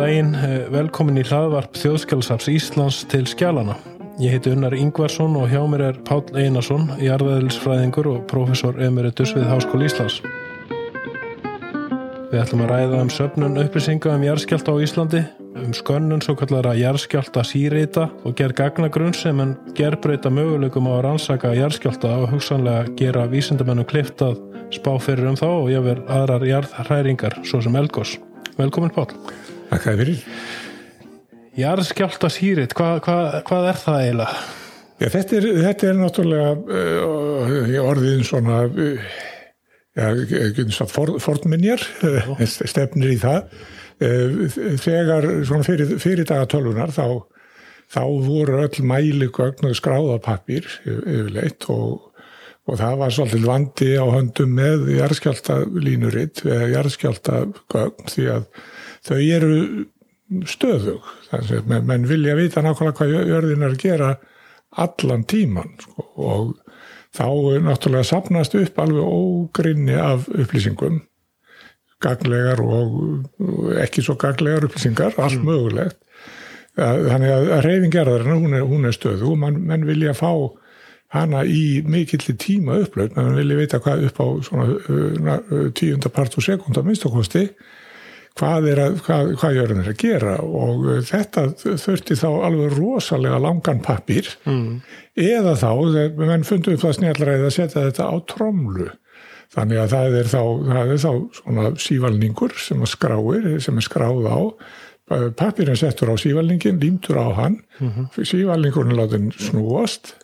daginn, eh, velkomin í hlaðvarp Þjóðskjálfsafs Íslands til skjálana. Ég heiti Unnar Ingvarsson og hjá mér er Pál Einarsson, jarðaðilsfræðingur og professor emeritus við Háskóli Íslands. Við ætlum að ræða um söpnun upplýsinga um jarðskjálta á Íslandi, um skönnun svo kallara jarðskjálta sírita og gerð gagnagrunn sem en gerbreyta möguleikum á að rannsaka jarðskjálta og hugsanlega gera vísindamennum klift að spá fyrir um þá og ég verð aðrar jarðhræringar svo sem Elgós. Velkomin Pál. Takk fyrir. Jarðskjálta sírit, hvað, hvað, hvað er það eiginlega? Já, þetta, er, þetta er náttúrulega uh, orðin svona uh, ja, for, fornminjar uh, stefnir í það þegar fyrir, fyrir dagatölvunar þá, þá voru öll mæligögn og skráðapapir yfirleitt og, og það var svolítið vandi á höndum með jarðskjálta línuritt eða jarðskjálta gögn því að þau eru stöðug. Þannig að menn vilja vita nákvæmlega hvað jörðin er að gera allan tíman sko, og þá náttúrulega sapnast upp alveg ógrinni af upplýsingum gaglegar og ekki svo gaglegar upplýsingar, allt mm. mögulegt. Þannig að reyfingerðarinn hún, hún er stöðu og mann, menn vilja fá hana í mikill tíma upplöð, menn vilja vita hvað upp á svona uh, uh, tíundapart og sekundar minnstakosti hvað, að, hvað, hvað jörðin er að gera. Og uh, þetta þurfti þá alveg rosalega langan pappir mm. eða þá, menn fundu upp það snjallræði að setja þetta á tromlu. Þannig að það er þá, það er þá svona sívalningur sem að skráir, sem er skráð á. Pappirinn settur á sívalningin, límtur á hann. Mm -hmm. sívalningurinn látur snúast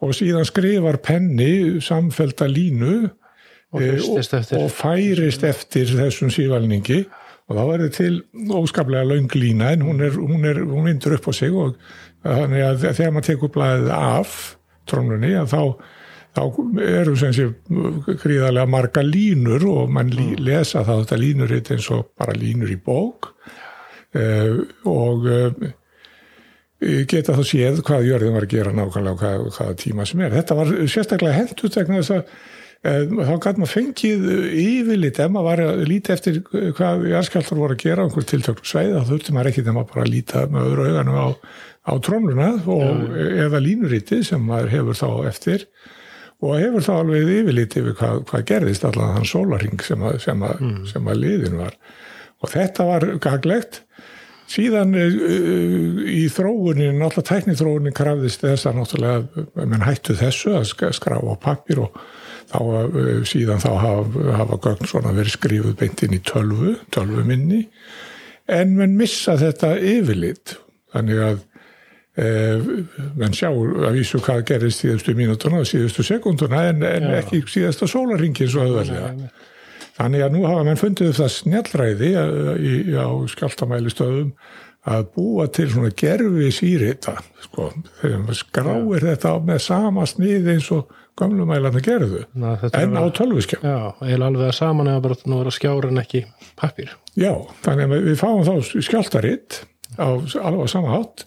og síðan skrifar penni samfelta línu og, e, og, og færist eftir þessum sívalningi. Og þá er þetta til óskaplega laung lína en hún, er, hún, er, hún vindur upp á sig og þannig að þegar maður tekur blæðið af trónunni að þá, þá eru sem sé gríðarlega marga línur og mann lí, mm. lesa þá þetta línur eins og bara línur í bók. Uh, og uh, geta þá séð hvað jörðin var að gera nákvæmlega og hvað, hvaða tíma sem er. Þetta var sérstaklega hendt út vegna þess að Eh, þá gæti maður fengið yfirlit ef maður var að líti eftir hvað jarðskjálfur voru að gera einhver tiltöklu sveið þá þurfti maður ekki þegar maður bara að líta með öðru auðanum á, á trónluna og eða línurítið sem maður hefur þá eftir og hefur þá alveg yfirlit yfir hvað, hvað gerðist allavega þann sólaring sem að, sem, að, mm. sem að liðin var og þetta var gaglegt síðan uh, í þróunin, náttúrulega tæknithróunin krafðist þess að náttúrulega menn hættu þessu að skrá á pappir og þá eh, síðan þá hafa, hafa gögn svona verið skrifuð beint inn í tölvu, tölvu minni en mann missa þetta yfirlit. Þannig að mann sjá að vísu hvað gerist síðustu mínútuna og síðustu sekunduna en, en ekki síðasta sólaringin svo öðvöldlega þannig að nú hafa mann fundið það snjallræði eh, á skjáltamælistöðum að búa til svona gerfi sírita sko, þegar maður skráir ja. þetta með sama snið eins og gamlumælarna gerðu Ná, en á tölviskjá Já, eiginlega alveg að saman eða bara nú er að skjára en ekki pappir Já, þannig að við fáum þá skjáltaritt á alveg sama hátt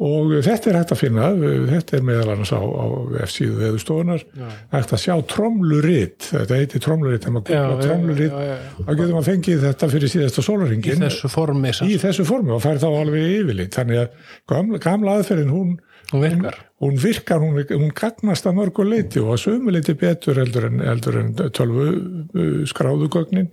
og þetta er hægt að finna þetta er meðal annars á, á F-síðu veðustofunar, hægt að sjá tromluritt, þetta heiti tromluritt þegar maður googla tromluritt þá getur maður fengið þetta fyrir síðasta sólaringin í þessu formi í þessu formi og fær þá alveg yfirleitt þannig að gamla, gamla aðferðin hún hún virkar, hún, virkar, hún, hún gagnast að mörgu leiti og að sömu leiti betur eldur en, en tölvu uh, skráðugögnin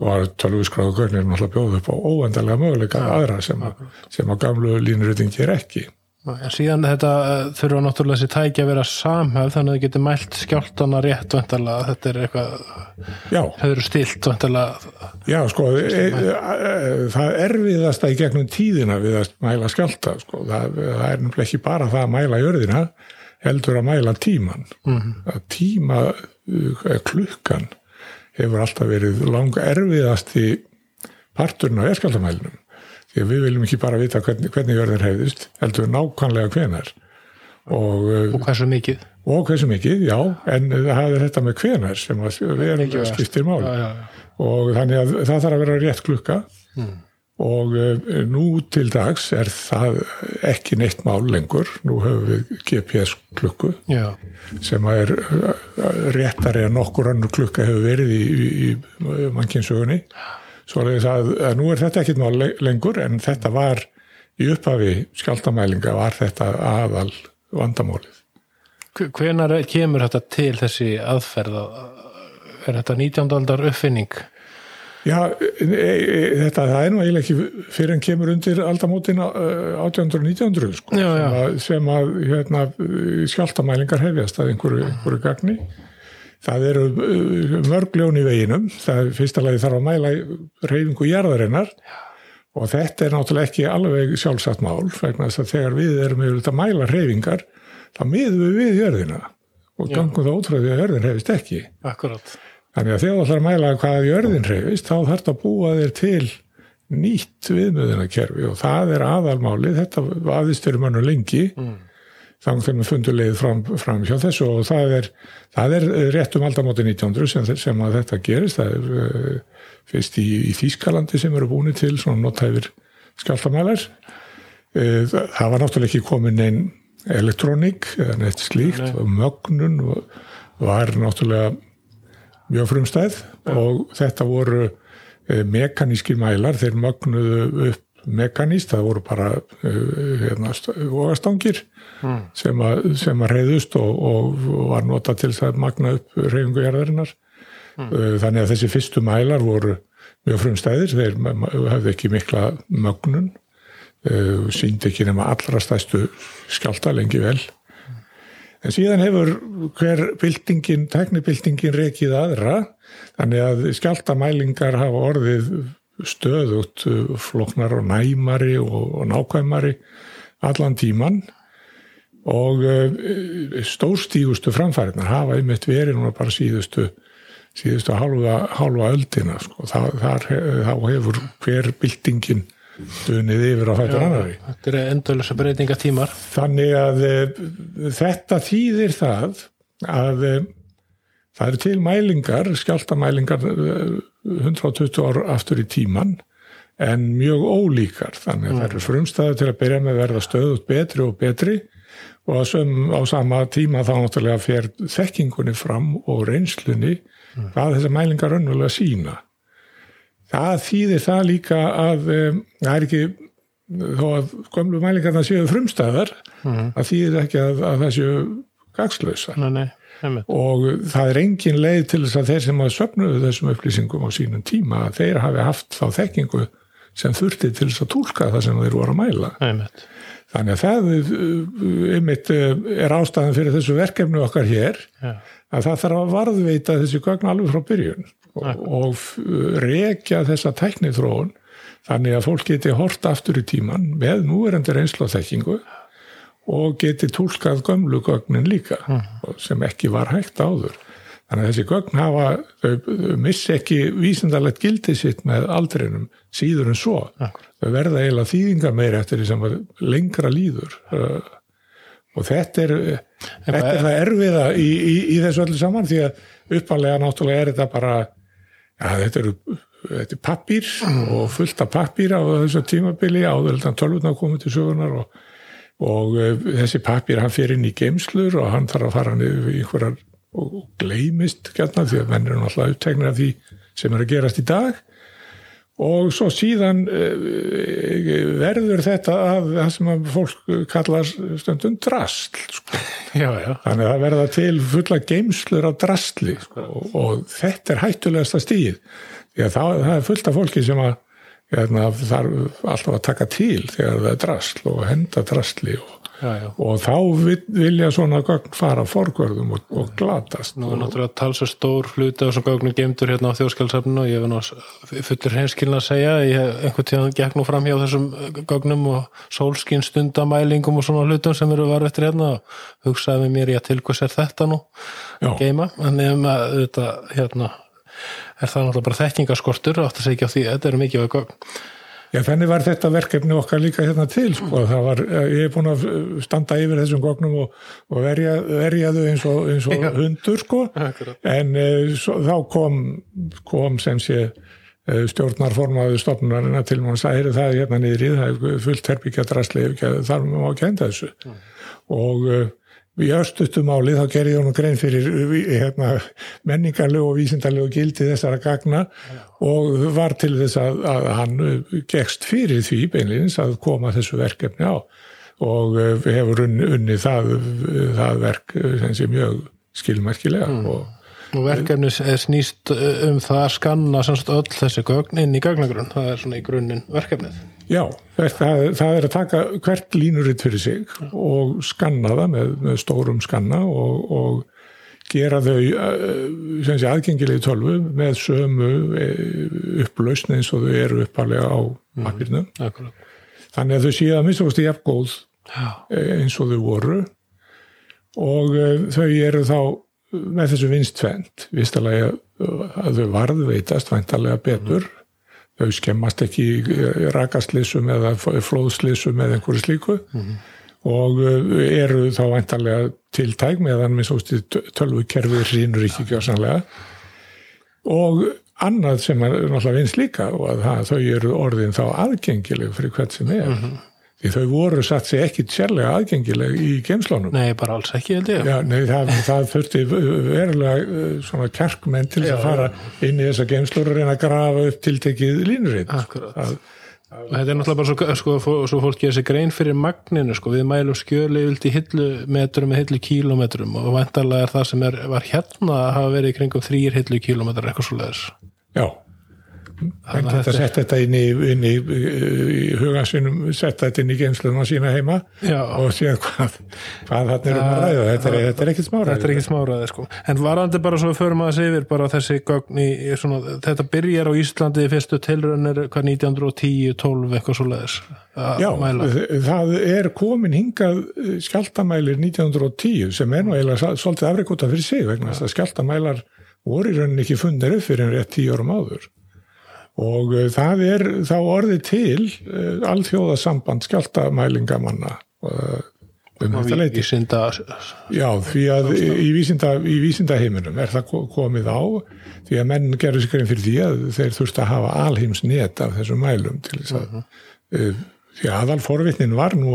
og tölvusgráðugögnin er náttúrulega bjóð upp á óendalega möguleika aðra sem, a, sem að gamlu línuröðin ger ekki. En síðan þetta uh, þurfa náttúrulega þessi tæki að vera samhæf þannig að það getur mælt skjáltana rétt vantarlega, þetta er eitthvað þau eru stilt vantarlega Já sko, e, e, e, það erfiðasta í gegnum tíðina við að mæla skjálta sko, það, það er náttúrulega ekki bara það að mæla jörðina heldur að mæla tíman mm -hmm. að tíma uh, klukkan hefur alltaf verið langa erfiðast í parturinn á erskjáltamælinum því að við viljum ekki bara vita hvernig, hvernig verður hefðist, heldur nákvæmlega hvenar og, og hversu mikið. Og hversu mikið, já, en það er þetta með hvenar sem við skiptir máli. Já, já, já. og þannig að það þarf að vera rétt klukka. Mm. Og uh, nú til dags er það ekki neitt mál lengur, nú höfum við GPS klukku sem er uh, réttari að nokkur annu klukka hefur verið í, í, í mannkynsögunni svo er það að nú er þetta ekkit mál lengur en þetta var í upphafi skjáltamælinga var þetta aðal vandamálið. Hvenar kemur þetta til þessi aðferð? Er þetta 19. aldar uppfinning? Já, e, e, þetta það er nú eiginlega ekki fyrir en kemur undir aldamótina 1800-1900 sko, já, já. sem að, sem að hérna, skjáltamælingar hefjast að einhverju, einhverju gagni. Það eru mörgljón í veginum, það er fyrsta lagi þarf að mæla reyfingu jarðarinnar og þetta er náttúrulega ekki alveg sjálfsagt mál, vegna þess að þegar við erum yfir að mæla reyfingar, þá miðum við við jörðina og gangum það ótrúið að jörðin hefist ekki. Akkurát. Þannig að þegar þú ætlar að mæla hvað jörðin reyfist þá þarf þetta að búa þér til nýtt viðmöðunakerfi og það er aðalmálið, þetta fyrir mannu lengi. Mm. þannig þegar maður fundur leið fram, fram hjá þessu og það er, það er rétt um aldamáti 1900 sem, sem að þetta gerist. Það er uh, fyrst í, í Þýskalandi sem eru búin til svona nottæfir skjáltamælar uh, það var náttúrulega ekki komin einn elektrónik eða neitt slíkt. Og mögnun var náttúrulega mjög frumstæð ja. og þetta voru e, mekaníski mælar, þeir mögnuðu upp mekaníst, það voru bara e, hérna, vogastangir mm. sem, sem að reyðust og, og var nota til að magna upp reyfingujarðarinnar mm. þannig að þessi fyrstu mælar voru mjög frumstæðir, þeir hafði ekki mikla mögnun síndi ekki nema allra stæstu skjálta lengi vel En síðan hefur hver byltingin, teknibyltingin rekið aðra, þannig að skjáltamælingar hafa orðið stöðut floknar og næmari og nákvæmari allan tíman og eh, stórstígustu framfæriðnar hafa einmitt verið núna bara síðustu, síðustu hálfa, hálfa öldina. Sko. Þar, þar, þá hefur hver byltingin dunið yfir á hættur annari. Þetta er endalösa breytinga tímar. Þannig að e, þetta þýðir það að e, það eru til mælingar, skjáltamælingar 120 eh, ár aftur í tíman en mjög ólíkar. Þannig að mm. það eru frumstæðu til að byrja með að verða stöðut betri og betri og sem á sama tíma þá náttúrulega fer þekkingunni fram og reynslunni mm. hvað þessar mælingar önnulega sína það þýðir það líka að um, það er ekki þó að komlu mælingarna séu frumstæðar mm. að þýðir ekki að, að það séu gagslösa og það er engin leið til þess að þeir sem að söpnuðu þessum upplýsingum á sínum tíma að þeir hafi haft þá þekkingu sem þurfti til þess að tólka það sem þeir voru að mæla Einmitt. þannig að það einmitt, er ástæðan fyrir þessu verkefnu okkar hér ja. að það þarf að varðveita þessi gögn alveg frá byrjun og, og rekja þessa tæknithróun þannig að fólk geti hort aftur í tíman með núverendur einslóðþekkingu og geti tólkað gömlu gögnin líka mm. sem ekki var hægt áður. Þannig að þessi gögn hafa, þau missi ekki vísendalegt gildið sitt með aldrinum síður en svo. Akkur. Þau verða eiginlega þýðingar meira eftir því sem lengra líður. Og þetta er, þetta er það erfiða í, í, í þessu öllu saman því að uppanlega náttúrulega er þetta bara ja, þetta eru þetta er pappir mm. og fullt af pappir á þessu tímabili áður en tölvuna komið til sögunar og, og uh, þessi pappir hann fyrir inn í geimslur og hann þarf að fara niður í einhverjar og gleimist gætna því að menn eru náttúrulega upptegnir af því sem er að gerast í dag og svo síðan uh, verður þetta að það sem að fólk kallar stundum drastl sko. já, já. þannig að það verða til fulla geimslur af drastli sko. og, og þetta er hættulegasta stíð því að það, það er fullt af fólki sem að hérna, þarf alltaf að taka til þegar það er drastl og henda drastli og Já, já. og þá vilja svona gögn fara forgörðum og, og glatast Nú er náttúrulega talsa stór hluti á þessum gögnum gemdur hérna á þjóðskjálfsafninu og ég hef náttúrulega fullir heimskilna að segja ég einhvern tíðan gekk nú fram hjá þessum gögnum og sólskinn stundamælingum og svona hlutum sem eru varð eftir hérna og hugsaði með mér, já til hvers er þetta nú já. geima, en ef maður þetta hérna er það náttúrulega bara þekkingaskortur átt að segja á því, þetta eru mikið Já, þannig var þetta verkefni okkar líka hérna til, sko, það var, ég hef búin að standa yfir þessum gognum og, og verja, verja þau eins og, eins og hundur, sko, en e, svo, þá kom, kom sem sé stjórnarformaðu stofnunarina til mann særi það hérna niður í það, fullt herbyggja drastli, þar má ekki enda þessu. Mm. og í östutu máli þá gerði honum grein fyrir hérna, menningarlegu og vísindarlegu gildi þessara gagna og var til þess að, að hann gegst fyrir því beinleins að koma þessu verkefni á og hefur unni, unni það, það verk sem sé mjög skilmerkilega mm. og Og verkefni er snýst um það að skanna samst öll þessi gögn inn í gagnagrunn, það er svona í grunninn verkefnið. Já, það, það er að taka hvert línuritt fyrir sig og skanna það með, með stórum skanna og, og gera þau eh, sé, aðgengilegi tölvu með sömu eh, upplausn eins og þau eru uppalega á mappirnum. Mm, Þannig að þau séu að minnstakosti jafngóð eh, eins og þau voru. Og þau eru þá með þessu vinstfend vistalega að þau varðveitast væntalega betur mm. þau skemmast ekki rakaslissum eða flóðslissum eða einhverju slíku mm. og eru þá væntalega tiltæk meðan minn sósti tölvukerfi rínur ekki kjásanlega og annað sem er náttúrulega vinst líka og að það, þau eru orðin þá aðgengileg fyrir hvert sem er mm -hmm. Því þau voru satt sér ekki sérlega aðgengileg í geimslánum. Nei, bara alls ekki, held ég. Já, nei, það, það þurfti verulega uh, svona kjarkmenn til að fara inn í þessa geimslur og reyna að grafa upp tiltekið línuritt. Akkurat. Það, það, þetta er náttúrulega bara svo, sko, svo fólk gerir sér grein fyrir magninu, sko, við mælum skjölevild í hillumetrum með hillu kílometrum og vantarlega er það sem er, var hérna að hafa verið kringum þrýr hillu kílometrar eitthvað svo leiðis. Já. Hann geta sett þetta inn í, inn í, í hugansinum, setja þetta inn í geimslunum sína heima Já. og séu hvað, hvað það er um að ræða þetta er, er ekkit smáraði þetta er ekkit smáraði sko en varandi bara svo fyrir maður að segja bara þessi gögn í svona, þetta byrjar á Íslandi fyrstu tilrönnir hvað 1910, 12 eitthvað svo leiðis Já, mæla. það er komin hingað skjáltamælir 1910 sem er nú eiginlega svolítið afrikota fyrir sig vegna þess að skjáltamælar voru í rauninni ekki fundir upp fyrir en rétt tíu árum áður og uh, það er þá orðið til uh, alþjóðasamband skjáltamælingamanna uh, um þetta leiti. Vísinda... Já, því að í vísinda, í vísinda heiminum er það komið á því að menn gerur sig grein fyrir því að þeir þurft að hafa alheims net af þessum mælum til þess að uh -huh. Því aðal forvitnin var nú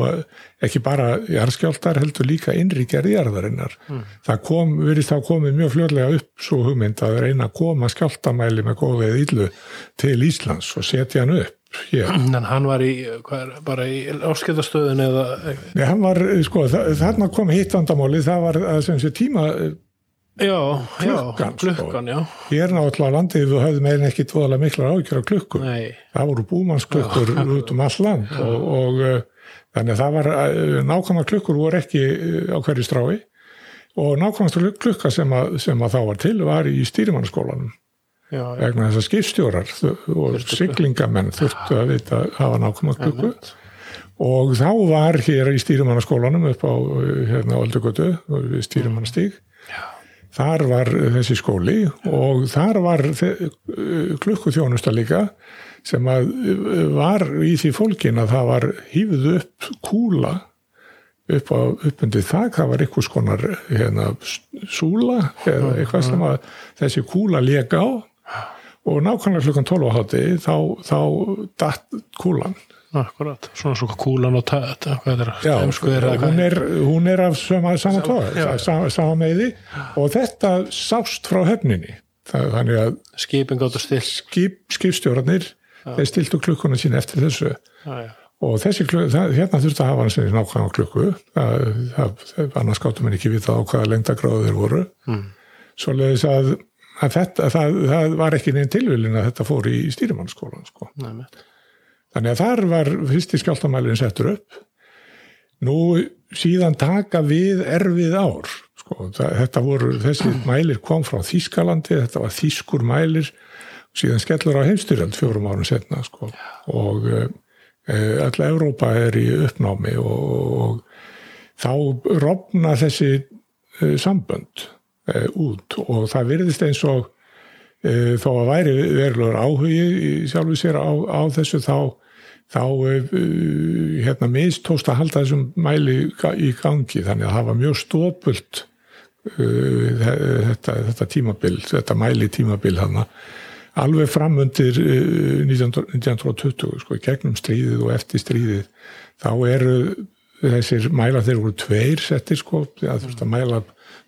ekki bara jarðskjáltar heldur líka innríkjar í jarðarinnar. Mm. Það kom, verið þá komið mjög fljóðlega upp svo hugmynd að reyna að koma skjáltamæli með góðið íllu til Íslands og setja hann upp hér. En hann var í, er, bara í áskiptastöðun eða? Nei, hann var, sko, þarna kom hitt vandamáli, það var að sem sé tíma Já, klukkan, já, klukkan, já. Ég er náttúrulega landið við höfðum eiginlega ekki tvoðalega miklar ágjör af klukkur. Nei. Það voru búmannsklukkur út um all land og, og uh, þannig að það var uh, nákvæmlega klukkur voru ekki uh, á hverju strái. Og nákvæmlega klukka sem að, sem að þá var til var í stýrimannskólanum vegna þess að skipstjórar og siglingamenn þurftu að vita að hafa nákvæmlega klukku. Og þá var hér í stýrimannskólanum upp á hérna Oldugötu við stýrimannastík Þar var þessi skóli og þar var klukkuþjónusta líka sem að var í því fólkin að það var hýfð upp kúla upp á uppundið þak, það var einhvers konar hérna, súla eða eitthvað sem að þessi kúla leka á. Og nákvæmlega klukkan 12 átti þá, þá datt kúlan Akkurat, svona svona kúlan og tætt Já, hún er, hún er af sama, sama tóða, sama, meði og þetta sást frá höfninni. Þannig að skipin gáttu stilt skip, skipstjórnir, þeir stiltu klukkuna sín eftir þessu. Já, já. og þessi klukku, það, hérna þurftu að hafa hans nákvæmlega klukku. Það, það, annars gáttu mér ekki vita á hvaða lengdagráðu þeir voru. Mm. svo leiðis að, að þetta, það var ekki neinn tilvilin að þetta fór í stýrimannskólan sko. Nei, Þannig að þar var fyrsti skjáltamælinn settur upp. Nú síðan taka við erfið ár. Sko, þetta voru, þessi mælir kom frá Þískalandi, þetta var Þískur mælir, síðan skellur á heimstyrjald fjórum árum setna. Sko. Og e, alla Evrópa er í uppnámi og, og þá rofna þessi e, sambönd e, út og það virðist eins og þó að væri verulegur áhugi sjálfur sér á, á þessu þá þá uh, hérna, mistóst að halda þessum mæli í gangi. Þannig að það var mjög stópult uh, þetta, þetta tímabil, þetta mæli tímabil hann alveg framundir uh, 1920 sko, gegnum stríðið og eftir stríðið þá eru þessir mæla þeir voru tveir settir sko, það þurfti að mæla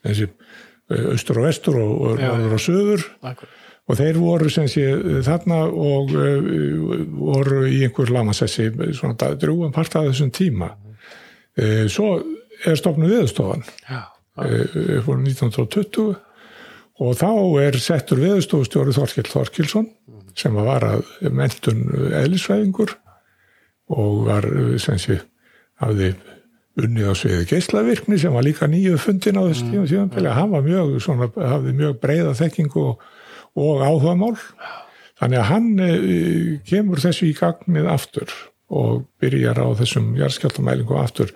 þessi eh, austur og vestur og, og, og söður akkur. Og þeir voru sem sé þarna og uh, voru í einhver lamassessi svona drúan part af þessum tíma. Uh, svo er stofnu viðstofan Já, uh, á 1920 og þá er settur viðstofustjóri Þorkil Þorkilsson sem var að mentun eðlisfræðingur og var sem sé hafði unnið á sviði geislavirkni sem var líka nýju fundin á þessu tíma tíma hann var mjög, svona, hafði mjög breiða þekkingu og, og áhugamál. Þannig að hann uh, kemur þessu í gagnið aftur og byrjar á þessum jarðskjáltamælingu aftur,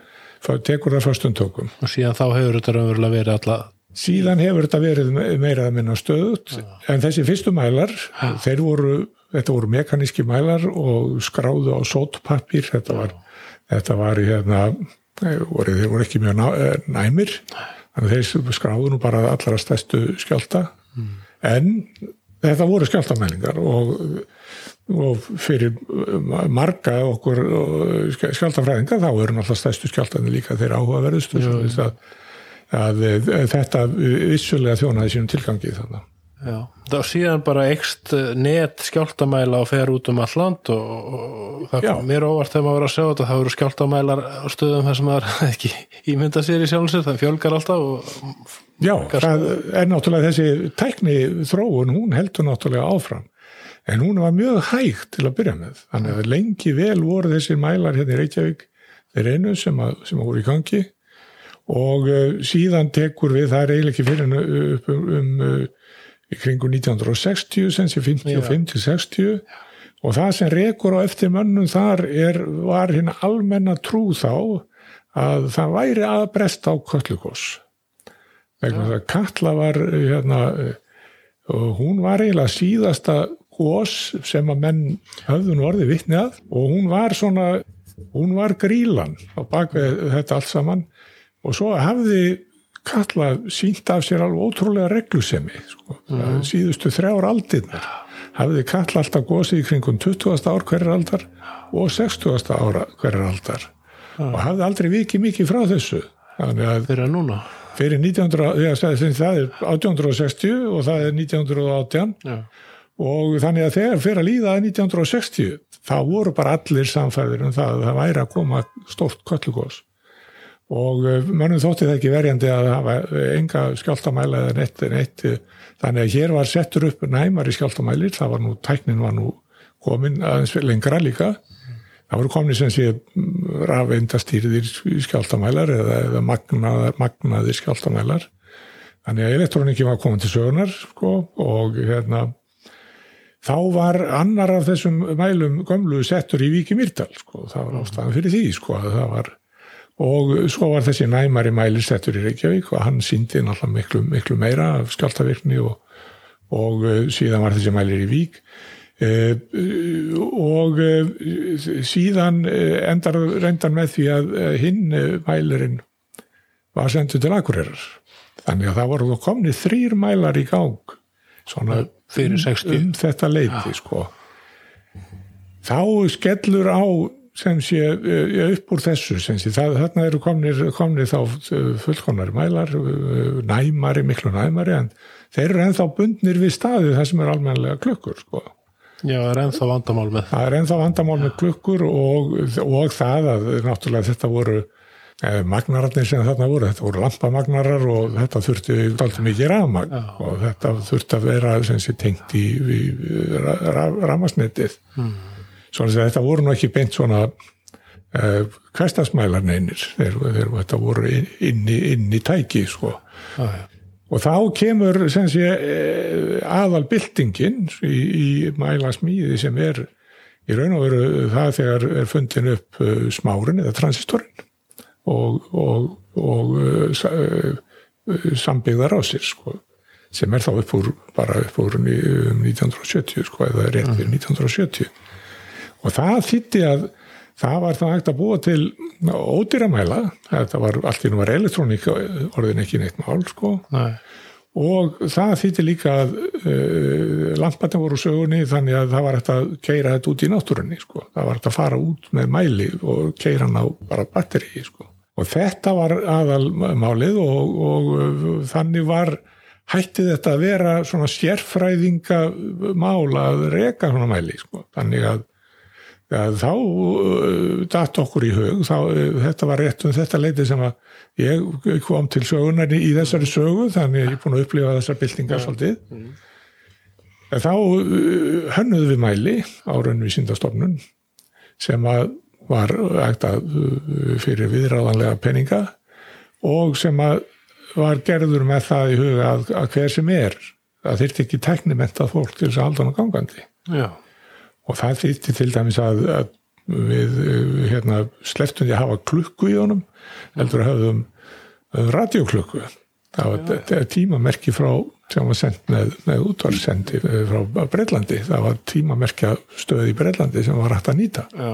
tekur það fyrstum tókum og síðan þá hefur þetta raunverulega verið alla síðan hefur þetta verið meira að minna stöðut en þessi fyrstu mælar þeir voru, þetta voru mekaníski mælar og skráðu á sótpappir þetta var, þetta var hérna, voru, þeir voru ekki mjög eh, næmir. Þannig að þeir skráðu nú bara allra stærstu skjálta en þetta voru skjáltamælingar og, og fyrir marga okkur skjáltafræðinga þá eru náttúrulega stærstu skjáltani líka þeir áhugaverðustu að, að, að þetta vissulega þjónaði sínum tilgangi þannig Já, þá síðan bara ekst net skjáltamæla og fer út um all land og, og það kom mér óvart þegar maður var að sjá þetta, það eru skjáltamælar á stöðum þar sem maður ekki ímynda sér í sjálfsir, það fjölgar alltaf og Já, það er náttúrulega þessi tækni þróun, hún heldur náttúrulega áfram. En hún var mjög hægt til að byrja með, þannig að lengi vel voru þessir mælar hérna í Reykjavík þeir einu sem, að, sem að voru í gangi. Og uh, síðan tekur við, það er eiginlega ekki fyrir upp um, um uh, í kringu 1960 sem sé 55 til 60 og það sem rekur á eftir mönnum þar er, var hérna almenna trú þá að það væri að bresta á köllugos vegna þess að Katla var hérna, og hún var eiginlega síðasta gos sem að menn höfðu nú orðið vitni að. Og hún var svona, hún var grílan á bakveg þetta allt saman. Og svo hafði Katla sínt af sér alveg ótrúlega reglusemi sko. síðustu þrjár aldirnar hafði Katla alltaf gosið í kringum 20. ár hverjar aldar og 60. ára hverjar aldar. Og hafði aldrei vikið mikið frá þessu. Þannig að fyrir að núna? Fyrir 1900, ég sagði sem það er 1860 og það er 1918 Já, og þannig að þegar fyrir að líða að 1960 þá voru bara allir samfæðir um það að það væri að koma stórt köllugos og eh, mönnum þótti það ekki verjandi að hafa enga skjáltamæla eða neitt, neitt eh, þannig að hér var settur upp næmari skjáltamælir, það var nú, tæknin var nú komin aðeins lengra líka. Það voru komin sem sé rafeindastýrðir skjáltamælar eða, eða magnaðir, magnaðir skjáltamælar þannig að elektróniki var komin til sögunar sko, og hérna þá var annar af þessum mælum gömlu settur í Víki Mýrdal sko, það var ástæðan fyrir því sko, að það var og svo var þessi næmari mælir settur í Reykjavík og hann síndi náttúrulega miklu, miklu meira af skjáltavirkni og, og eh, síðan var þessi mælir í Vík. Eh, og eh, síðan endar reyndan með því að hinn mælirinn var sendur til Akureyrar. Þannig að það voru þá komni þrýr mælar í gang svona um, 60 um þetta leiti sko. þá skellur á sem sé eh, upp úr þessu sem sé, það, þarna eru komnir, komnir þá eh, fullkomnari mælar eh, næmari, miklu næmari en þeir eru ennþá bundnir við staðið það sem er almennilega klukkur sko. Já, það er ennþá vandamál með það er ennþá vandamál með klukkur og, og það að náttúrulega þetta voru eh, magnararnir sem þarna voru, þetta voru lampamagnarar og þetta þurfti alltaf mikið rafmagn Já. og þetta þurfti að vera sem sé tengt í, í, í ra, ra, rafmasnetið Hmm. Svona að þetta voru nú ekki beint svona uh, hverstasmælar neinir þeir, þeir, þetta voru inn, í, inn í tæki sko. Já, já. Og þá kemur sem sé eh, aðalbyltingin í, í mælasmíði sem er í raun og veru það þegar er fundin upp eh, smárin eða transistorinn og, og, og eh, eh, sambyggðar á sér sko, sem er þá upp úr bara upp úr ni- um 1970 sko, eða rétt fyrir 1970 og það þýtti að það var það hægt að búa til ódýramæla, þetta var nú var elektrónik orðin ekki neitt mál sko Nei. og það þýtti líka að uh, lamparnir voru úr sögunni þannig að það var hægt að keira þetta út í náttúrunni sko. það var hægt að fara út með mæli og keira hann á bara batteri sko. og þetta var aðalmálið og, og uh, þannig var hætti þetta að vera svona sérfræðinga mál að reka svona mæli sko. þannig að, að þá uh, datt okkur í hug þá, uh, þetta var rétt um þetta leiti sem að ég kom til sögunar í þessari sögu þannig að ég er búin að upplifa þessar byltingar svolítið mm. þá uh, hönnuðu við mæli á raunvísindastofnun sem að var ægtað fyrir viðráðanlega peninga og sem að var gerður með það í huga að, að hver sem er að þyrti ekki teknimentað fólk til þess að halda hann gangandi Já. Og það þyrti til dæmis að, að við uh, hérna, sleftum því að hafa klukku í honum heldur að hafðum uh, radioklukku það var tímamerki frá sem var sendt með, með útvarsendi frá Breitlandi, það var tímamerkja stöð í Breitlandi sem var rætt að nýta Já.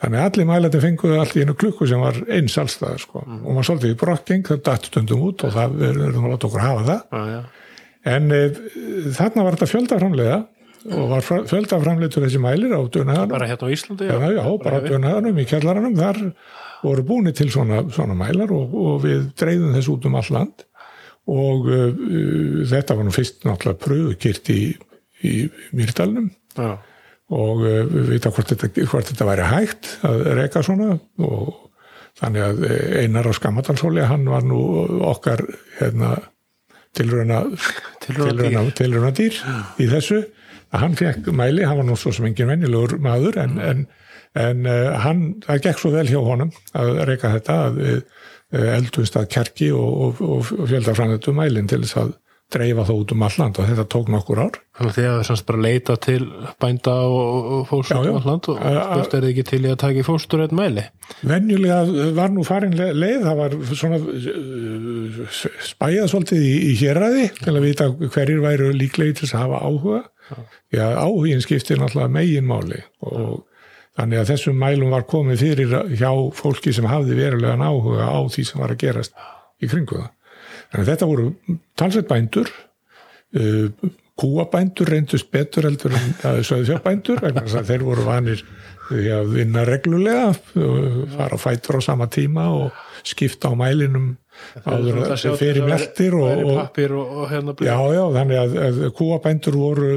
Þannig að allir mælandi fenguðu allt í einu klukku sem var eins allstað sko. mm. og maður svolítið í brokking, það dætt stundum út og það verður að láta okkur hafa það. Já, En e, þarna var þetta fjöldaframlega og var fjöldaframleitur þessi mælir á dönaðanum. Bara hérna á Íslandi? Já, já, já bara á dönaðanum í kjallaranum. Þar voru búinir til svona, svona mælar og, og við dreyðum þessu út um all land og uh, þetta var nú fyrst náttúrulega pröfukirt í, í Mýrdalnum. Já og uh, við veitum hvort þetta, hvort þetta væri hægt að reyka svona og þannig að einar á Skammadalshóli hann var nú okkar hérna, tilröna tilröna dýr í þessu að hann fekk mæli, hann var nú svo sem engin vennilegur maður en, en, en uh, hann, það gekk svo vel hjá honum að reyka þetta að uh, eldumst að kerki og, og, og fjöldafræðinu mælinn til þess að dreifa það út um alland og þetta tók nokkur ár. Þannig að þið hafði semst bara leita til bænda og fóstur um alland og spurt er þið ekki til í að taka í fóstur eitt mæli? Venjulega var nú farin leið, það var svona spæjað svolítið í, í héræði til að vita hverjir væru líklegi til að hafa áhuga. Já, áhugin skiptir náttúrulega megin máli og þannig að þessum mælum var komið fyrir hjá fólki sem hafði verulegan áhuga á því sem var að gerast í kringu það. Þannig að þetta voru talsveit bændur, uh, kúabændur reyndust betur heldur en söðfjárbændur, þeir voru vanir að vinna reglulega, fara að fætur á sama tíma og skipta á mælinum áður fyrir meldir og, og, og hérna já, já, þannig að, að kúabændur voru,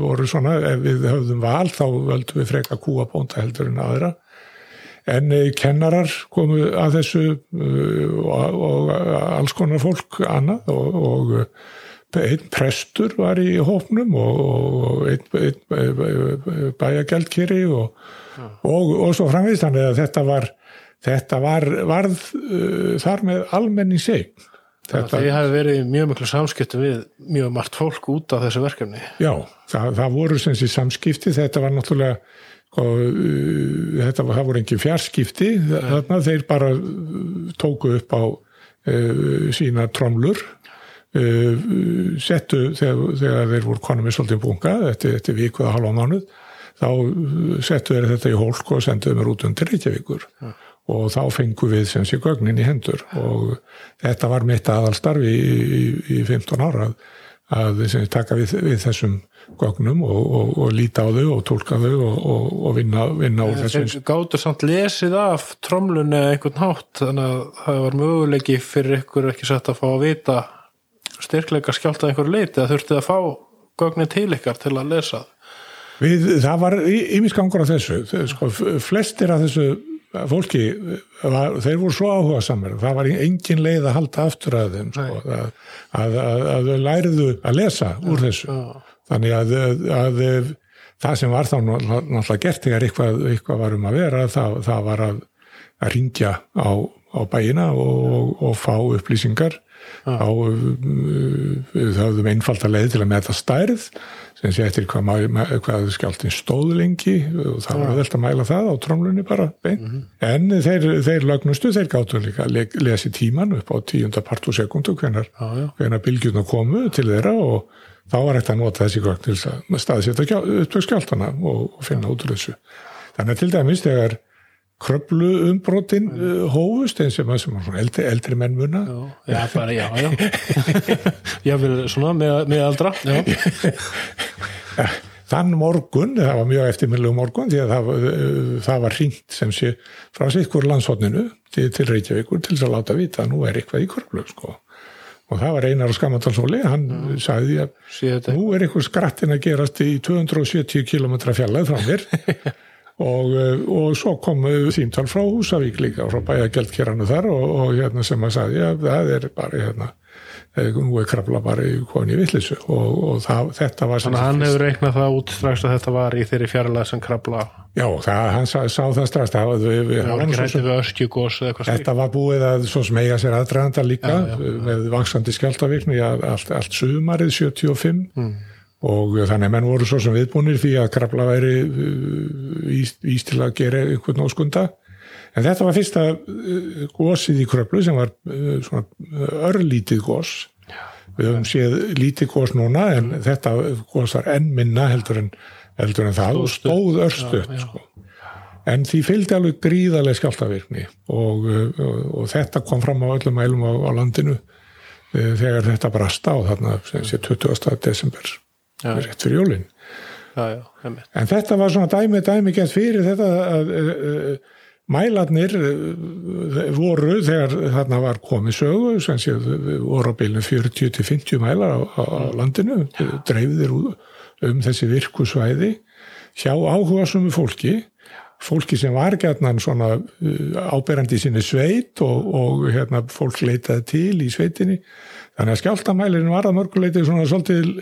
voru svona, ef við höfðum val þá völdum við freka kúabónda heldur en aðra. En kennarar komu að þessu og, og alls konar fólk annað og, og einn prestur var í hófnum og einn, einn bæjagjaldkeri og, og svo framvist þannig að þetta var þetta var, varð uh, þar með almenning seg Þetta... Þið hafi verið mjög miklu samskipti við mjög margt fólk út á þessu verkefni. Já, það, það voru sem sé samskipti, þetta var náttúrulega og uh, þetta var, það voru engin fjarskipti. Þarna þeir bara uh, tóku upp á uh, sína tromlur uh, settu þegar, þegar þeir voru konum í svolítið bunga eftir, eftir viku eða halva mánuð þá uh, settu þeir þetta í hólk og senduðu mér út undir Reykjavíkur. Ja. Og þá fengu við sem sé gögnin í hendur og þetta var mitt aðalstarfi í, í, í 15 ára að, að taka við, við þessum gögnum og, og, og líta á þau og tólka þau og, og vinna, vinna úr þessu. Þeir gáttu samt lesið af tromlunni einhvern hátt þannig að það var möguleiki fyrir ykkur ekki sett að fá að vita styrkleika skjált að einhverju leiti að þurftið að fá gögnin til ykkar til að lesa Við, það var ímisgangur af þessu, sko, flestir af þessu fólki, var, þeir voru svo áhuga samar, það var engin leið að halda aftur að þeim, sko, að, að, að, þau læriðu að lesa úr þessu. Þannig að, að, að það sem var þá náttúrulega gert þegar eitthvað, eitthvað var um að vera, það, það var að, að ringja á, á bæina og, og fá upplýsingar ah. á það höfðum einfalda leið til að meta stærð sem sé eftir hvað, hvað skjáltinn stóð lengi og það var vel að mæla það á trómlunni bara bein. Mm -hmm. en þeir, þeir lögnustu, þeir gáttu líka að lesi tíman upp á tíundar part og sekundu hvenar, ah, hvenar bylgjuna komu til þeirra og þá var hægt að nota þessi gögn til að staðsetja upptökk skjáltana og, og finna út úr þessu. Þannig að til dæmis þegar kröplu umbrotin uh, hófust eins og sem eldri, eldri menn muna. Já, bara, já, já. ég vil svona með, með aldra ja, þann morgun, það var mjög eftirminnlegu morgun því að það, það var hringt sem sé frá sikkur landshotninu til, til Reykjavíkur til þess að láta vita að nú er eitthvað í korflög sko. Og það var einar á Skamandalsóli hann mm. sagði að nú er einhver skrattin að gerast í 270 km fjallað frá mér og, og svo kom símtal frá Húsavík líka frá bæjageldkerranu þar og, og hérna sem að sagði að það er bara hérna nú er krabla bara í koni vittlisu og, og það, þetta var Þannig að hann hefur reiknað það út strax að þetta var í þeirri fjarlæð sem krabla Já, það, hann sá, sá það strax það, við, við, það var ekki rættið við öskjugós Þetta var búið að smega sér aðdraðanda líka já, já, með vangsandi skjáltavirkni allt, allt sumarið 75 mm. Og þannig að menn voru svo sem viðbúinir því að krabla væri íst til að gera einhvern óskunda En þetta var fyrsta uh, gósið í kröplu sem var uh, svona uh, örlítið gós. Við höfum séð lítið gós núna en þetta gós var enn minna heldur en, heldur en það og stóð örstuðt. Sko. En því fylgdi alveg gríðarlega skjáltavirkni og, og, og þetta kom fram á öllum mælum á, á landinu þegar þetta brast á þarna sem sé 20. desember rétt fyrir jólinn. En þetta var svona dæmi dæmi gett fyrir þetta að, að, að Mælarnir eh, voru þegar þarna var komið sögu, sem séu voru á bylnu 40-50 mælar á, á landinu, dreifðir um þessi virkusvæði hjá áhuga sumu fólki, fólki sem var gætnan svona eh, áberandi í sinni sveit og, og hérna fólk leitaði til í sveitinni, þannig að skjáltamælirinn var að mörguleiti svona svolítið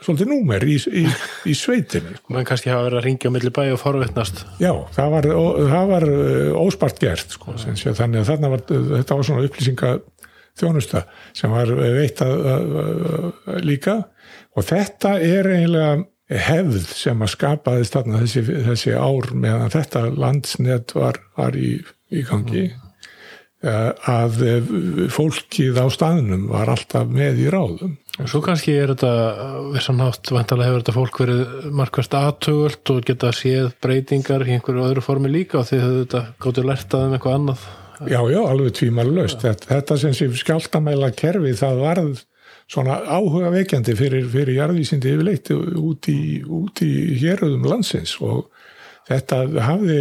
svolítið númer í, í, í sveitinu sko. mann kannski hafa verið að ringja á milli bæ og forvittnast já, það var, það var óspart gert sko, ja. þannig að var, þetta var svona upplýsinga þjónusta sem var veitt að líka og þetta er eiginlega hefð sem að skapaðist þarna þessi, þessi ár meðan þetta landsnett var, var í, í gangi mm. Að fólkið á staðnum var alltaf með í ráðum Og svo kannski er þetta, vissanátt, vantarlega hefur þetta fólk verið markvært aðtögult og geta séð breytingar í einhverju öðru formi líka og því þau þetta gáttu lertað um eitthvað annað. Já, já, alveg tvímar löst. Þetta, þetta sem sé skjáltamæla kerfi, það varð svona áhuga veikjandi fyrir, fyrir jarðvísindi yfirleitt út í, í héröðum landsins og þetta hafði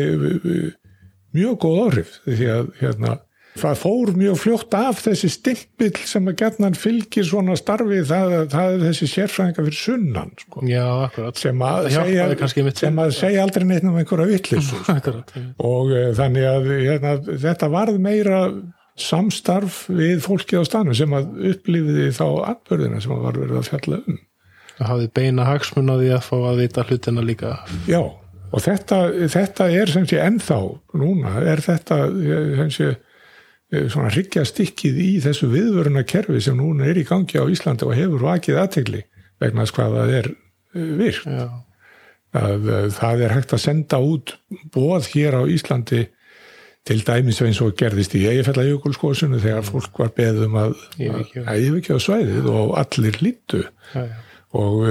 mjög góð áhrif því að hérna það fór mjög fljótt af þessi stimpill sem að gerðnan fylgir svona starfi það, það er þessi sérfræðinga fyrir sunnan sko. Já, sem að segja, sem að segja aldrei neitt um einhverja vittlis og uh, þannig að hérna, þetta varð meira samstarf við fólki á stanu sem að upplifiði þá atbörðina sem að var verið að fjalla um. Það hafði beina hagsmun á því að fá að vita hlutina líka. Já, og þetta, þetta er sem sé ennþá núna er þetta sem sé Eh, svona hryggja stikkið í þessu viðvöruna kerfi sem núna er í gangi á Íslandi og hefur vakið aðtegli vegna þess hvað það er eh, virkt. Að, eh, það er hægt að senda út bóð hér á Íslandi til dæmis eins og gerðist í Eifella-Jökulskósunu þegar fólk var beðum að yfirkja á svæðið og allir lítu og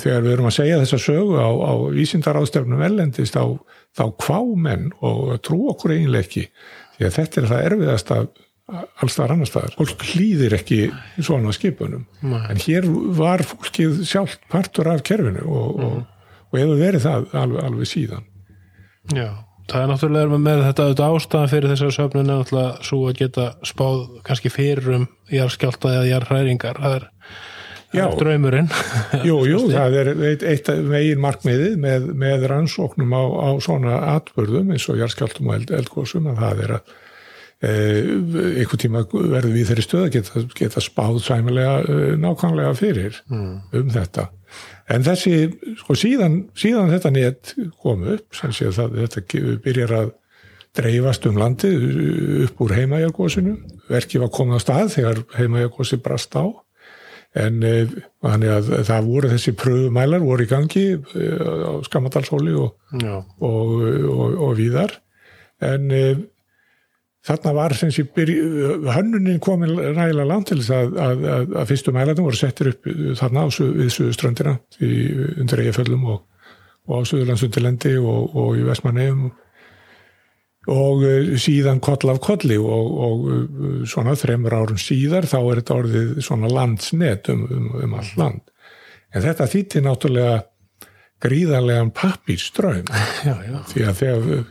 þegar við erum að segja þessa sögu á, á vísindaráðstefnum ellendist á, þá kvámenn og trú okkur eiginlega ekki því að þetta er það erfiðast að allstaðar annar staðar. Fólk hlýðir ekki svona skipunum. Nei. En hér var fólkið sjálf partur af kerfinu og, mm. og, og hefur verið það alveg, alveg síðan. Já, það er náttúrulega með þetta, þetta ástæðan fyrir þessar söfnun er náttúrulega svo að geta spáð kannski fyrir um jarðskjálta eða jarðhræringar. Það er draumurinn. Jú, jú, það er eitt, eitt megin markmiðið með, með rannsóknum á, á svona atbörðum eins og jarðskjáltum og eld, eldgóðsum að það er að e, einhvern tíma verður við þeirri stöð að geta, geta spáð sæmilega e, nákvæmlega fyrir mm. um þetta. En þessi, sko síðan síðan þetta nétt kom upp sem sé að þetta byrjar að dreifast um landi upp úr heimajargóðsinu verkið var komið á stað þegar heimajargóðsi brast á en eh, það voru þessi pröfumælar voru í gangi eh, á Skamadalshóli og, og, og, og víðar. En e, þarna var hönnunin komin ræðilega langt til þess að, að, að, að fyrstu mælarnir voru settir upp þarna á, við Suðuströndina undir Eyjaföllum og á Suðurlandsundilendi og í Vestmanneum og eh, síðan koll af kolli og, og eh, svona þreymur árum síðar þá er þetta orðið svona landsnet um, um, um all land. En þetta þýtti náttúrulega gríðarlegan já, því að þegar,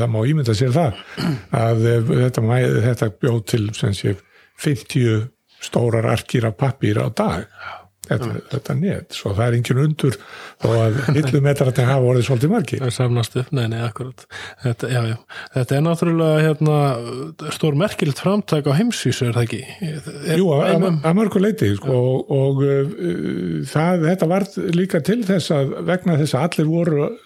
það má ímynda sér það að eh, þetta, þetta bjóð til sé 50 stórar arkir af pappír á dag þetta, þetta net, svo það er engin undur þó að hillumetrarnir hafa orðið svolítið margir. Það samnast upp, nei, nei, akkurat. Þetta, já, já, þetta er náttúrulega hérna, stór merkilegt framtæk á heimsvísu, er það ekki? Er, Jú, að, að mörgu leiti sko, og, og uh, það, þetta var líka til þess að vegna þess að allir voru uh,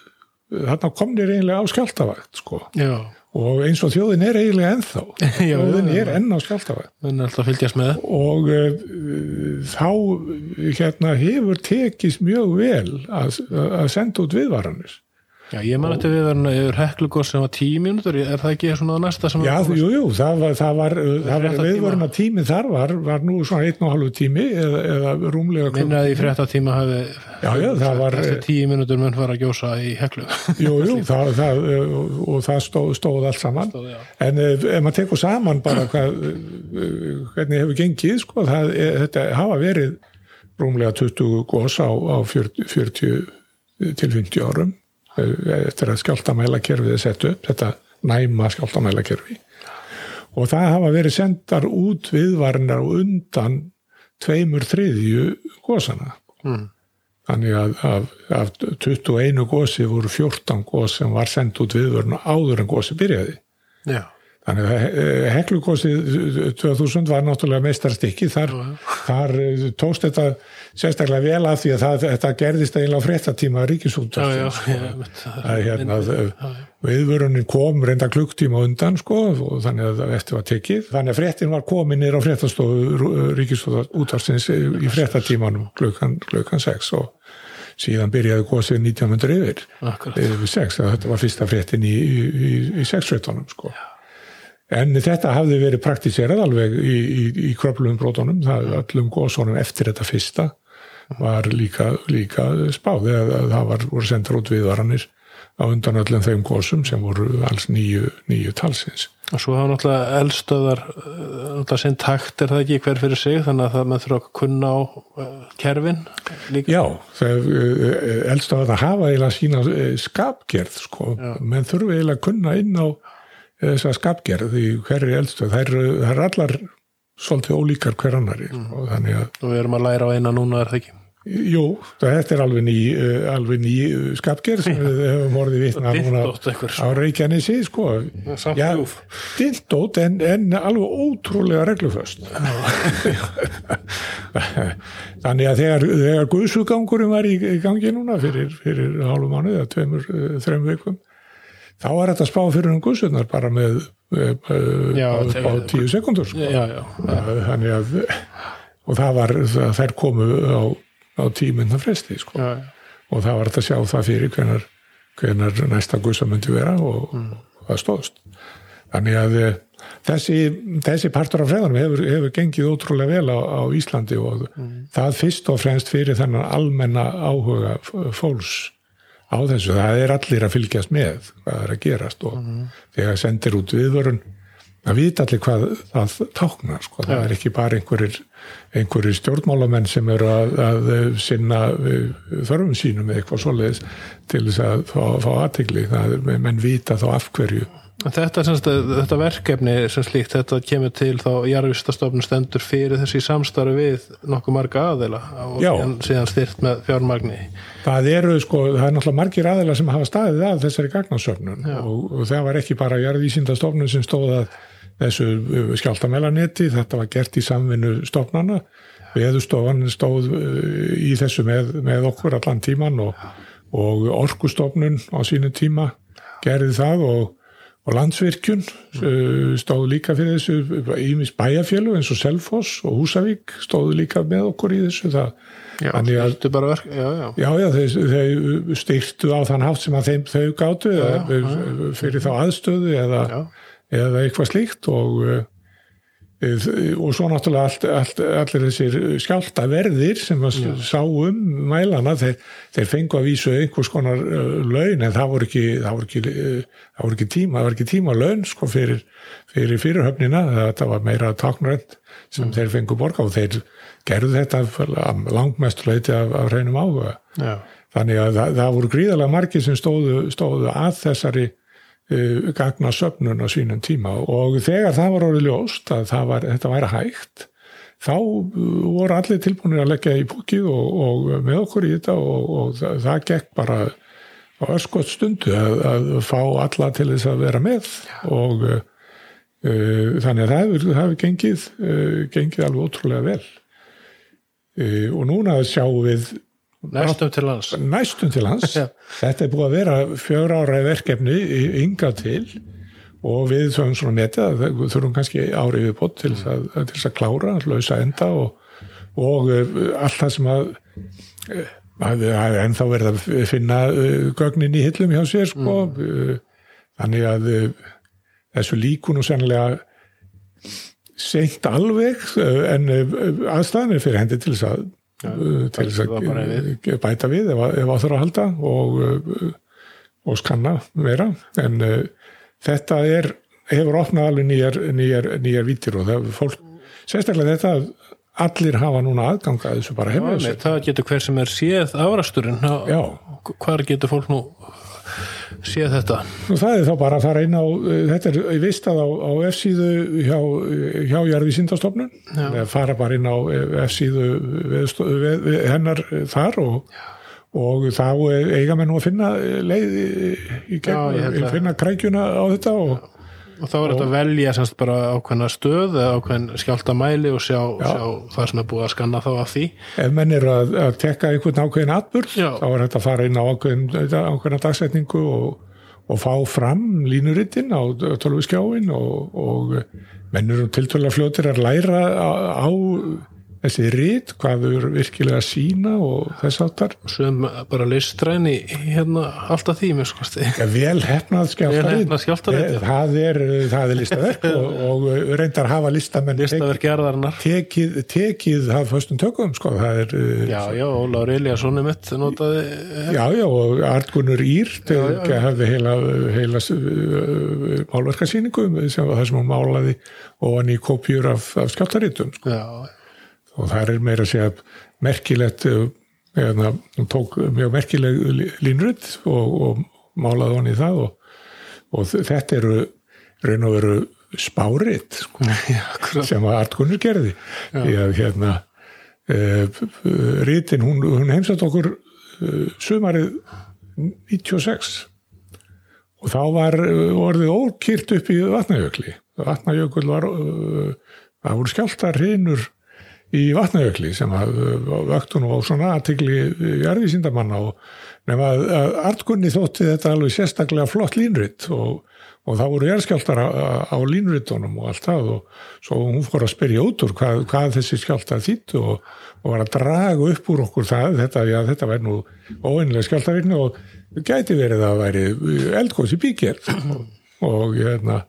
þarna komnir eiginlega á skjáltavakt sko. Já, og eins og þjóðin er eiginlega ennþá. Já, þjóðin er enn á með. Og uh, þá hérna, hefur tekist mjög vel að, að senda út viðvaranir Já, ég man eftir við verðin yfir heklugos sem var tíu mínútur, er það ekki svona næsta sem Já, jú, jú, það var, það var, það var viðvaruna tími þar var, var nú svona einn og halvu tími eða, eða rúmlega klukk- minna að í frétta tíma hafi Já, já, það var- eftir tíu mínútur mun fara að gjósa í heklu. Jú, jú, það, það, uh, og það stóð, stóð allt saman. Stóð, en uh, ef maður tekur saman bara hvað, hvernig hefur gengið sko, það, þetta hafa verið rúmlega 20 gos á, á 40, 40 til 50 árum eftir að skjáltamælakerfið er sett upp, þetta næma skjáltamælakerfi og það hafa verið sendar út viðvarnar og undan tveimur þriðju gósana mm. Þannig að af, af 21 gósi voru 14 gós sem var sendt út viðvörun áður en gósi byrjaði. Já, Þannig að eh, heklugósið 2000 var náttúrulega meistarstykki. Þar, þar eh, tókst þetta sérstaklega vel að því að það, þetta gerðist eiginlega á fréttatíma já, já, ríkisúttarstins. já, einmitt. að hérna, Já, að viðvörunin kom reynda klukktíma undan sko og þannig að eftir var tekið. Þannig að fréttin var komin nýr á fréttastofu ríkisútarsins í fréttatímanum klukkan, klukkan 6 og síðan byrjaði gósið 1900 yfir. Yfir 6, þetta var fyrsta fréttin í, í, í, í 6-fréttunum sko en þetta hafði verið praktiserað alveg í, í, í kröplum brotunum, það öllum gósunum eftir þetta fyrsta var líka, líka spáð eða það var, voru sendur út viðvaranir á undan öllum þeim gósum sem voru alls nýju, nýju talsins. og svo hafa náttúrulega eldstöðar uh, náttúrulega sinn takt er það ekki hver fyrir sig? Þannig að það með þurfa að kunna á uh, kerfin líka? Já, eldst að það hafa eiginlega sína eh, skapgerð sko, menn þurfi eiginlega að kunna inn á þessa skapgerð í hverri eldstöð, það eru eru allar svolítið ólíkar hver annari sko, þannig að og við erum að læra á eina núna er það ekki? Jú, þetta er alveg ný, uh, alveg ný uh, skapgerð sem við höfum orðið vitna núna á Reykjanesi sko. Já, dildótt en, en alveg ótrúlega regluföst. Þannig að þegar, þegar guðsugangurum var í, í gangi núna fyrir, fyrir hálfu mánuð eða tveimur, uh, þreim vikum þá var þetta spá fyrir um guðsunar bara með uh, Já, á, á tíu sekundur sko. já, já, þannig að og það var, þær komu á, á tíminna fresti sko. já, já. og það var þetta að sjá það fyrir hvenar, hvenar næsta guðsa myndi vera og, og það stóðst þannig að eh, þessi, þessi partur af freðanum hefur, hefur gengið ótrúlega vel á, á Íslandi og það fyrst og fremst fyrir þennan almenna áhuga fólks á þessu, það er allir að fylgjast með hvað er að gerast og þegar sendir út viðvörun það vita allir hvað það táknar sko. það er ekki bara einhverjir einhverjir stjórnmálamenn sem eru að, að sinna eh, þörfum sínum eða eitthvað svoleiðis til þess að fá, fá aðtegli, menn vita þá af hverju Þetta, semst, þetta verkefni sem slíkt, þetta kemur til þá jarðvistastofnun stendur fyrir þessi samstarfi við nokkuð marga aðeila og síðan, styrt með fjármagni. Það eru sko, það er náttúrulega margir aðeila sem hafa staðið að þessari gagnasöfnun og, og það var ekki bara jarðvísindastofnun sem stóð að þessu skjáltamelanetti, þetta var gert í samvinnu stofnana, veðustofan stóð uh, í þessu með, með okkur allan tíman og, og orkustofnun á sínu tíma gerði það og, og landsvirkjun uh, stóð líka fyrir þessu ímis bæjarfjölu eins og Selfoss og Húsavík stóðu líka með okkur í þessu það Já, að- er verk, já, já. Já, já, þau, þau styrtu á þann hátt sem að þeim þau gátu eða, fyrir þá aðstöðu eða, eða eitthvað slíkt og, eh, og svo náttúrulega allt, allt, allir þessir skjálta verðir sem að sá um mælana, þeir, þeir fengu að vísu einhvers konar uh, laun en það voru ekki, það voru ekki, uh, það voru ekki tíma, það voru ekki tíma laun sko fyrir, fyrir fyrirhöfnina, þetta var meira taknrænt sem þeir fengu borga og þeir gerðu þetta langmestuleiti af, af reynum áhuga. Já. þannig að það, það voru gríðarlega margir sem stóðu, stóðu að þessari gagna söfnun á sínum tíma. Og þegar það var orðið ljóst að var, þetta væri hægt þá voru allir tilbúinir að leggja í búkið og, og með okkur í þetta og, og það, það gekk bara á öskot stundu að, að fá alla til þess að vera með. Og uh, þannig að það hefur, það hefur gengið, uh, gengið alveg ótrúlega vel. Uh, og núna sjáum við Næstum til hans. Næstum til hans. Þetta er búið að vera fjör ára verkefni ynga til og við þurfum svona við þurfum kannski árið við bótt til þess að, að klára, lausa enda og, og allt það sem að það er ennþá verið að finna uh, gögnin í hillum hjá sér sko mm. þannig að þessu líkun og sennilega seint alveg en aðstæðan er fyrir hendi til þess að, ja, til þess að bæta við ef, ef áþur að halda og, og skanna vera en þetta er hefur opnað alveg nýjar, nýjar, nýjar vítir og það er fólk sérstaklega þetta allir hafa núna aðganga að þessu bara hefur þessu. Það getur hver sem er séð afrasturinn, hvar getur fólk nú séð þetta? Nú, það er þá bara að fara inn á, þetta er vistað á, á F-síðu hjá, hjá Jærvísindastofnun, fara bara inn á F-síðu hennar þar og, og þá eiga mér nú að finna leið í gegn, finna krækjuna á þetta og Og þá er þetta að velja semst bara ákveðna stöð eða ákveðin skjáltamæli og sjá, sjá það sem er búið að skanna þá af því. Ef menn er að, að tekka einhvern ákveðin atbyrg, þá er þetta að fara inn á ákveðin, ákveðina dagsetningu og, og fá fram línurittin á tölviskjáin og, og menn eru til tölva fljótir að læra á, á þessi rít, hvað þau eru virkilega að sína og þess aftar sem bara listræni hérna alltaf því mér sko ja, vel hefnað skjáltarið það er, það er listaverk og, og reyndar hafa listamenn listaverk gerðarnar tekið, tekið það fyrstum tökum sko. Er, já já, Ólaur Eliassoni mitt notaði já já, og Artgunur Ír hefði heila, heila uh, málverkarsýningu sem var það sem hún málaði og hann í kopjur af, af skjáltaritum sko. já já og það er meira að segja merkilegt eða hérna, hún tók mjög merkileg línrödd og, og málaði hann í það og, og þetta eru raun og veru spárið sko, sem að Artgunur gerði. Því að hérna e, rítin, hún, hún heimsat okkur e, sumarið 96 og þá var orðið ókýrt upp í vatnajökli. Vatnajökul var það voru skjálta hrinur í vatnajökli sem að vöktun og svona aðtikli jarðvísindamanna og nefn að artkunni þótti þetta alveg sérstaklega flott línritt og, og það voru jærskjáltar á, á línrittunum og allt það og svo hún fór að spyrja út úr hvað, hvað þessi skjáltar þýtt og, og var að draga upp úr okkur það þetta, já, þetta væri nú óeinlega skjáltarvinni og gæti verið að væri eldgóðs í bíkjert og hérna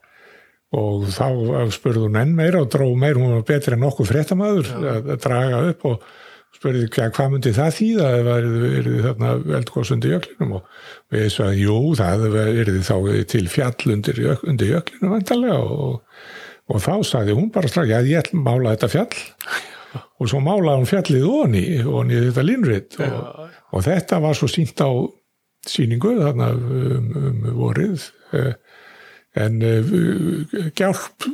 og þá spurði hún enn meira og dróð meira, hún var betri en okkur fréttamaður að, að draga upp og spurði hvað myndi það þýða ef það er þarna eldgóðsundi jöklinum? Og við sagðum, jú, það er þá til fjall undir, undir jöklinu vantarlega og, og þá sagði hún bara strax, já, ég ætlum að mála þetta fjall. Og svo málaði hún fjallið onni, onni þetta línrið og, og þetta var svo sínt á síningu þarna um, um vorið eh, en uh, Gjálp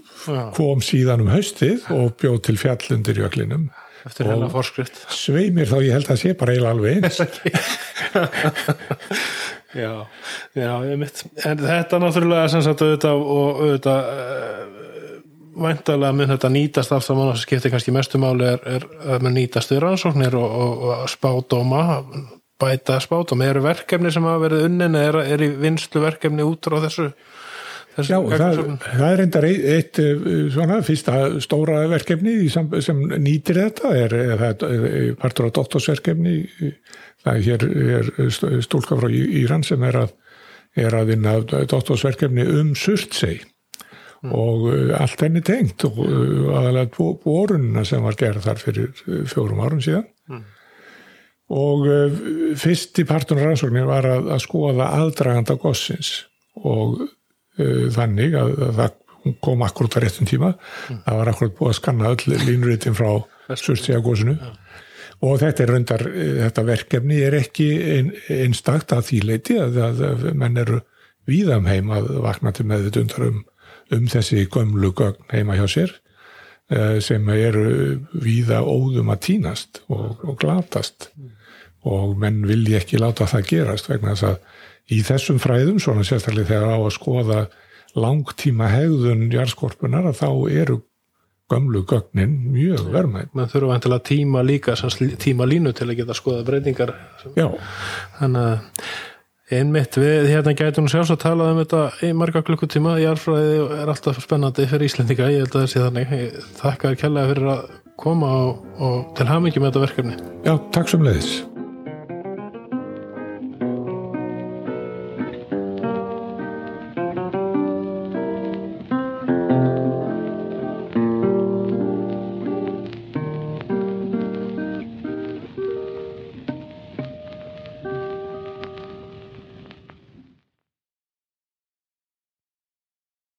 kom síðan um haustið og bjóð til fjallundir jöklinum. Eftir hennar forskrift. Sveimir þá ég held að sé bara eiginlega alveg eins. Já, já, ég mitt en þetta náttúrulega sem sagt auðvitað og auðvitað uh, væntalega mun þetta nýtast allt saman sem skiptir kannski mestumáli er, er að mun nýtast við rannsóknir og, og, og spátóma bæta spátóma, eru verkefni sem hafa verið unnin er, er í vinstlu verkefni út á þessu Já, það, það er reyndar eitt, eh, svona fyrsta stóra verkefni sem, sem nýtir þetta er, er, er partur á doktorsverkefni. Það er hér er stúlka frá Íran sem er að, að vinna doktorsverkefni um Surtsey. Mm. og eh, allt henni tengt og eh, aðalega borunna sem var gerð þar fyrir fjórum árum síðan. Mm. og fyrst í partunar rannsóknir var að, að skoða aðdraganda gossins. Og þannig að, að það kom akkurat á réttum tíma mm. það var akkurat búið að skanna öll línuritin frá Surtsíagósinu ja. og þetta er reyndar, þetta verkefni er ekki ein, einstakt að því leiti að, að, menn eru víðam um að vakna til meðutundar um, um þessi gömlu gögn heima hjá sér eh, sem eru víða óðum að týnast og, og glatast mm. og menn vilji ekki láta það gerast vegna þess að í þessum fræðum, svona sérstaklega þegar á að skoða langtíma hegðun jarðskorpunar að þá eru gömlu gögnin mjög verðmætt. Man þurfa vantilega tíma líka, tíma línu til að geta skoða breytingar. Já. Þannig að einmitt við hérna gætum nú sjálfs að tala um þetta í marga klukkutíma. Jarðfræði er alltaf spennandi fyrir Íslendinga, ég held að það sé þannig. Þakka þér kærlega fyrir að koma og, og til hamingi með þetta verkefni. Já, takk sem leiðis.